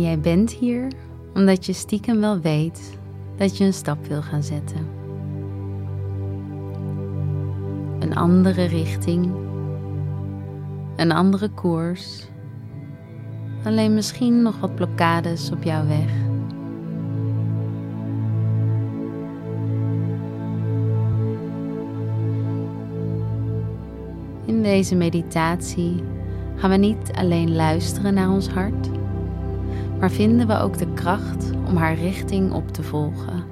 Jij bent hier omdat je stiekem wel weet dat je een stap wil gaan zetten. Een andere richting, een andere koers, alleen misschien nog wat blokkades op jouw weg. In deze meditatie gaan we niet alleen luisteren naar ons hart, maar vinden we ook de kracht om haar richting op te volgen.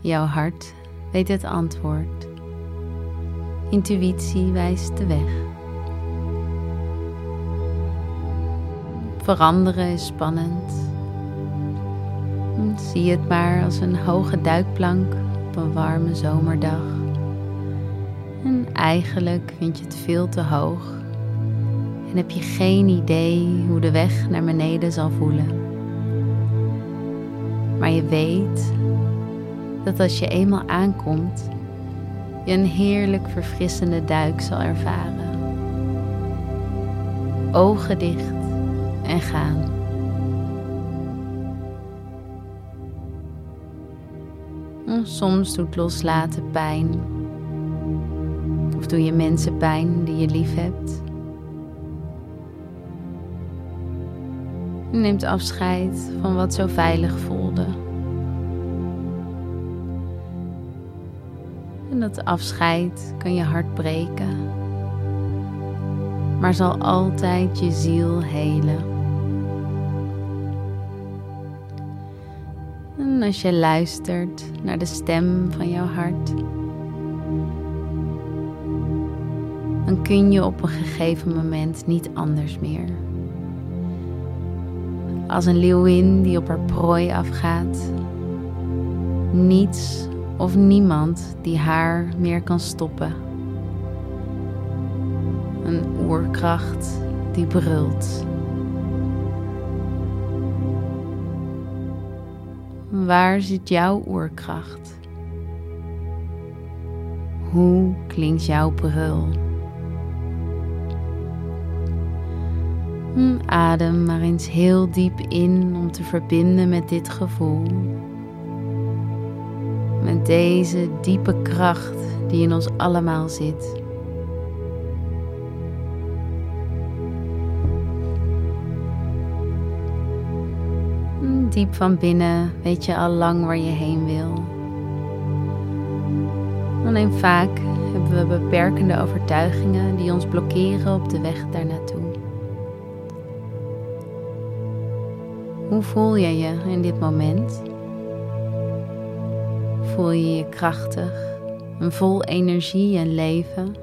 Jouw hart weet het antwoord. Intuïtie wijst de weg. Veranderen is spannend. Zie het maar als een hoge duikplank op een warme zomerdag. En eigenlijk vind je het veel te hoog en heb je geen idee hoe de weg naar beneden zal voelen. Maar je weet dat als je eenmaal aankomt, je een heerlijk verfrissende duik zal ervaren. Ogen dicht en gaan. Soms doet loslaten pijn. Of doe je mensen pijn die je lief hebt. Je neemt afscheid van wat zo veilig voelde. En dat afscheid kan je hart breken, maar zal altijd je ziel helen. En als je luistert naar de stem van jouw hart, dan kun je op een gegeven moment niet anders meer als een leeuwin die op haar prooi afgaat. Niets of niemand die haar meer kan stoppen. Een oerkracht die brult. Waar zit jouw oerkracht? Hoe klinkt jouw brul? Adem maar eens heel diep in om te verbinden met dit gevoel. Met deze diepe kracht die in ons allemaal zit. Diep van binnen weet je al lang waar je heen wil. Alleen vaak hebben we beperkende overtuigingen die ons blokkeren op de weg daarnaartoe. Hoe voel je je in dit moment? Voel je je krachtig en vol energie en leven?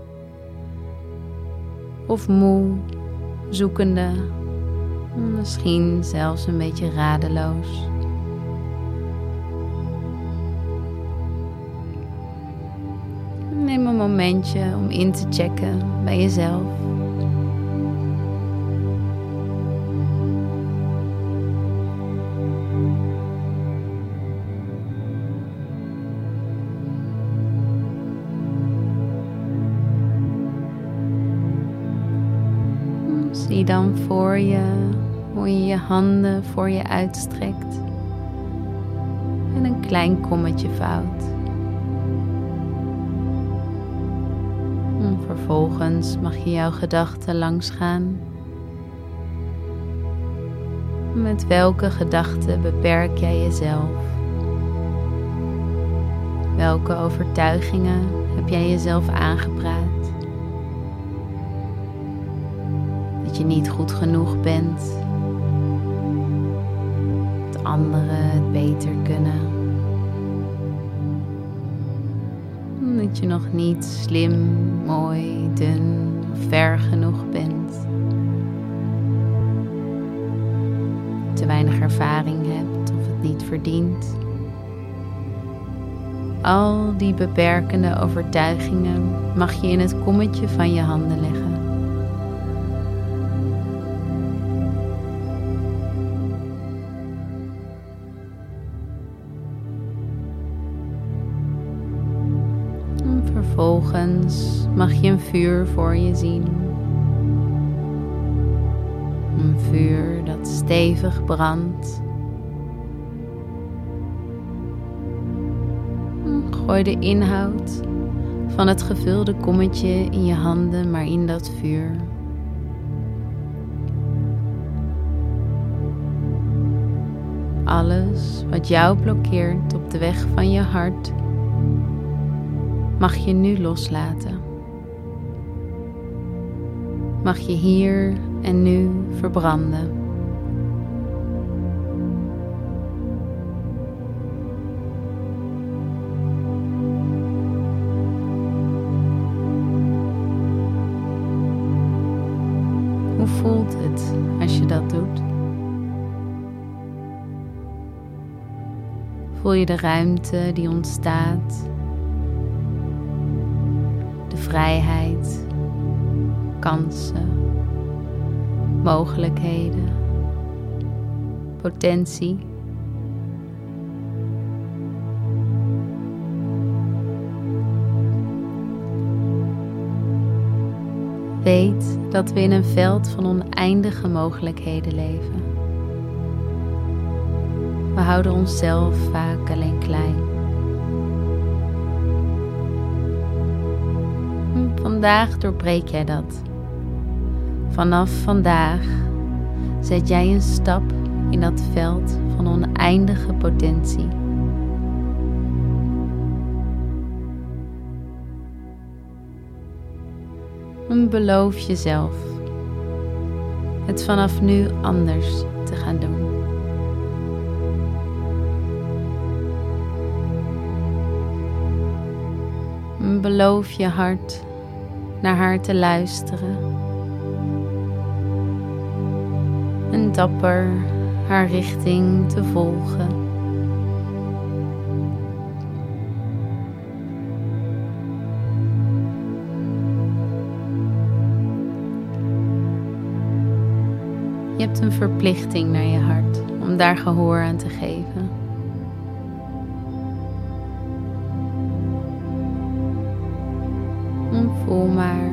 Of moe, zoekende, misschien zelfs een beetje radeloos? Neem een momentje om in te checken bij jezelf. Dan voor je hoe je je handen voor je uitstrekt en een klein kommetje vouwt. En vervolgens mag je jouw gedachten langsgaan. Met welke gedachten beperk jij jezelf? Welke overtuigingen heb jij jezelf aangepraat? Dat je niet goed genoeg bent. Dat anderen het beter kunnen. Dat je nog niet slim, mooi, dun of ver genoeg bent. Te weinig ervaring hebt of het niet verdient. Al die beperkende overtuigingen mag je in het kommetje van je handen leggen. Vervolgens mag je een vuur voor je zien. een vuur dat stevig brandt. Gooi de inhoud van het gevulde kommetje in je handen maar in dat vuur. Alles wat jou blokkeert op de weg van je hart, mag je nu loslaten. Mag je hier en nu verbranden. Hoe voelt het als je dat doet? Voel je de ruimte die ontstaat, vrijheid, kansen, mogelijkheden, potentie. Weet dat we in een veld van oneindige mogelijkheden leven. We houden onszelf vaak alleen klein. Vandaag doorbreek jij dat. Vanaf vandaag zet jij een stap in dat veld van oneindige potentie. En beloof jezelf het vanaf nu anders te gaan doen. Beloof je hart naar haar te luisteren. En dapper haar richting te volgen. Je hebt een verplichting naar je hart om daar gehoor aan te geven. Voel maar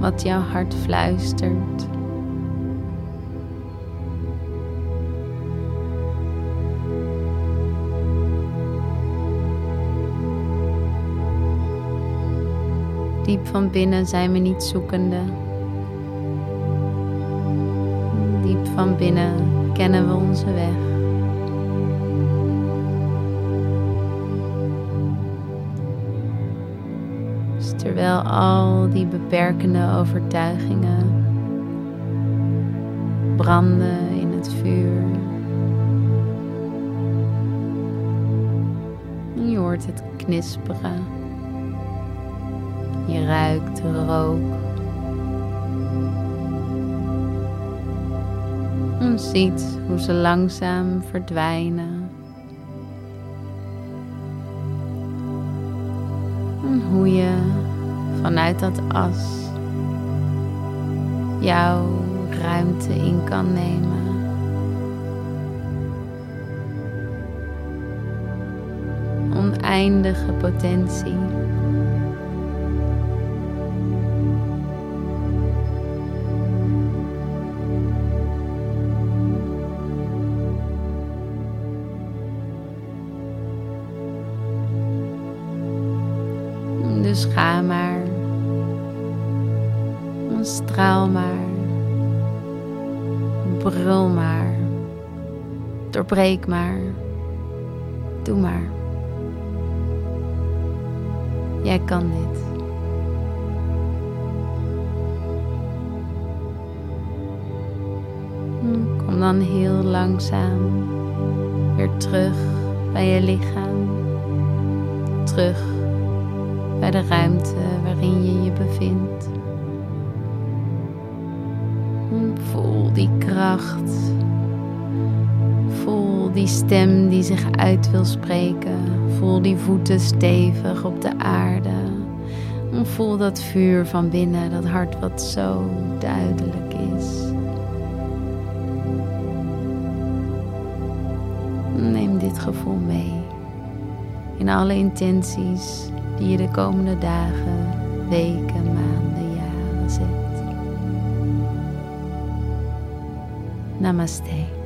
wat jouw hart fluistert. Diep van binnen zijn we niet zoekende. Diep van binnen kennen we onze weg. Terwijl al die beperkende overtuigingen branden in het vuur. Je hoort het knisperen. Je ruikt rook. En ziet hoe ze langzaam verdwijnen. En hoe je vanuit dat as jouw ruimte in kan nemen. Oneindige potentie. Dus ga maar straal maar. Brul maar. Doorbreek maar. Doe maar. Jij kan dit. Kom dan heel langzaam weer terug bij je lichaam. Terug bij de ruimte waarin je je bevindt. Kracht. Voel die stem die zich uit wil spreken. Voel die voeten stevig op de aarde. voel dat vuur van binnen, dat hart wat zo duidelijk is. Neem dit gevoel mee in alle intenties die je de komende dagen, weken, maanden, jaren zet. Namaste.